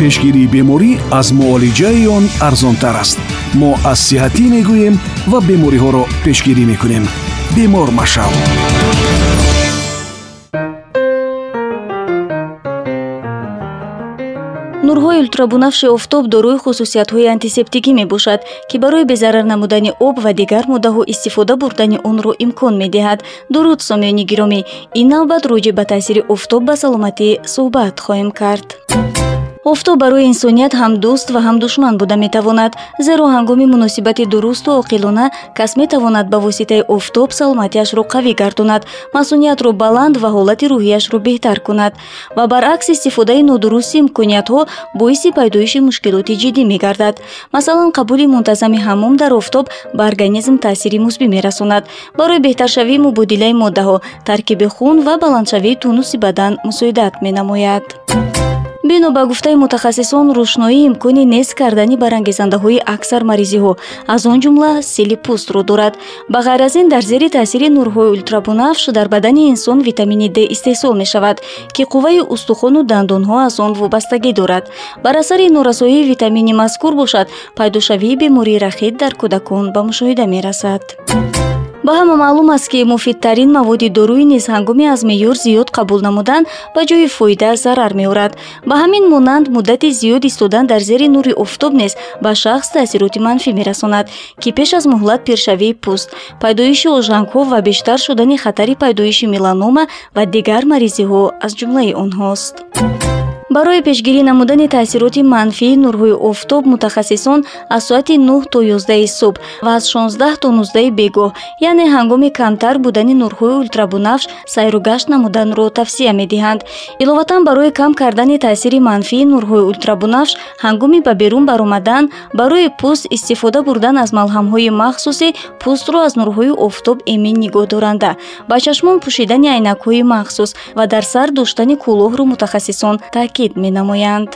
пешгирии беморӣ аз муолиҷаи он арзонтар аст. Мо аз сиҳатӣ мегӯем ва бемориҳоро пешгирӣ мекунем. Бемор машав нурҳои ултрабунафши офтоб дорои хусусиятҳои антисептикӣ мебошад ки барои безарар намудани об ва дигар моддаҳо истифода бурдани онро имкон медиҳад. Дуруд сомиёни гиромӣ. Ин навбат роҷеъ ба таъсири офтоб ба саломатӣ суҳбат хоҳем кард офтоб барои инсоният ҳам дӯст ва ҳам душман буда метавонад зеро ҳангоми муносибати дурусту оқилона кас метавонад ба воситаи офтоб саломатиашро қавӣ гардонад масъуниятро баланд ва ҳолати рӯҳияшро беҳтар кунад ва баръакс истифодаи нодурусти имкониятҳо боиси пайдоиши мушкилоти ҷиддӣ мегардад. Масалан қабули мунтазами ҳаммом дар офтоб ба организм таъсири мусбӣ мерасонад. Барои беҳтаршавии мубодилаи моддаҳо таркиби хун ва баландшавии тунуси бадан мусоидат менамояд бино ба гуфтаи мутахассисон рӯшноӣ имкони нест кардани барангезандаҳои аксар маризиҳо. Аз он ҷумла сили пӯстро дорад. Ба ғайр аз ин дар зери таъсири нурҳои ултрабунафш дар бадани инсон витамини д истеҳсол мешавад ки қувваи устухону дандонҳо аз он вобастагӣ дорад. Бар асари норасоии витамини мазкур бошад. Пайдошавии бемории рахит дар кӯдакон ба мушоҳида мерасад ба ҳама маълум аст ки муфидтарин маводи доруӣ низ ҳангоми аз меъёр зиёд қабул намудан ба ҷои фоида зарар меорад. Ба ҳамин монанд муддати зиёд истодан дар зери нури офтоб низ ба шахс таъсироти манфӣ мерасонад ки пеш аз муҳлат пиршавии пӯст пайдоиши ожангҳо ва бештар шудани хатари пайдоиши меланома ва дигар маризиҳо аз ҷумлаи онҳост барои пешгирӣ намудани таъсироти манфии нурҳои офтоб мутахассисон аз соати 9 то 11 субҳ ва аз 16 то 19 бегоҳ яъне ҳангоми камтар будани нурҳои ултрабунафш сайругашт намуданро тавсия медиҳанд. Иловатан барои кам кардани таъсири манфии нурҳои ултрабунафш ҳангоми ба берун баромадан барои пӯст истифода бурдан аз малҳамҳои махсусе пӯстро аз нурҳои офтоб эмин нигоҳ доранда. Ба чашмон пӯшидани айнакҳои махсус ва дар сар доштани кӯлоҳро мутахассисон таъкид таъкид менамоянд.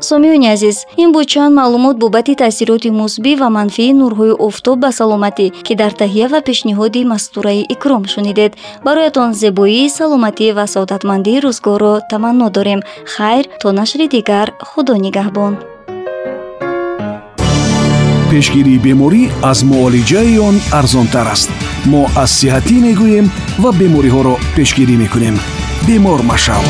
Сомиёни азиз ин буд чанд маълумот бобати таъсироти мусбӣ ва манфии нурҳои офтоб ба саломатӣ ки дар таҳия ва пешниҳоди мастураи икром шунидед. Бароятон зебоӣ саломатӣ ва саодатмандии рӯзгорро таманно дорем. Хайр то нашри дигар худо нигаҳбон. Пешгирии беморӣ аз муолиҷаи он арзонтар аст. Мо аз сиҳатӣ мегӯем ва бемориҳоро пешгирӣ мекунем. Бемор машав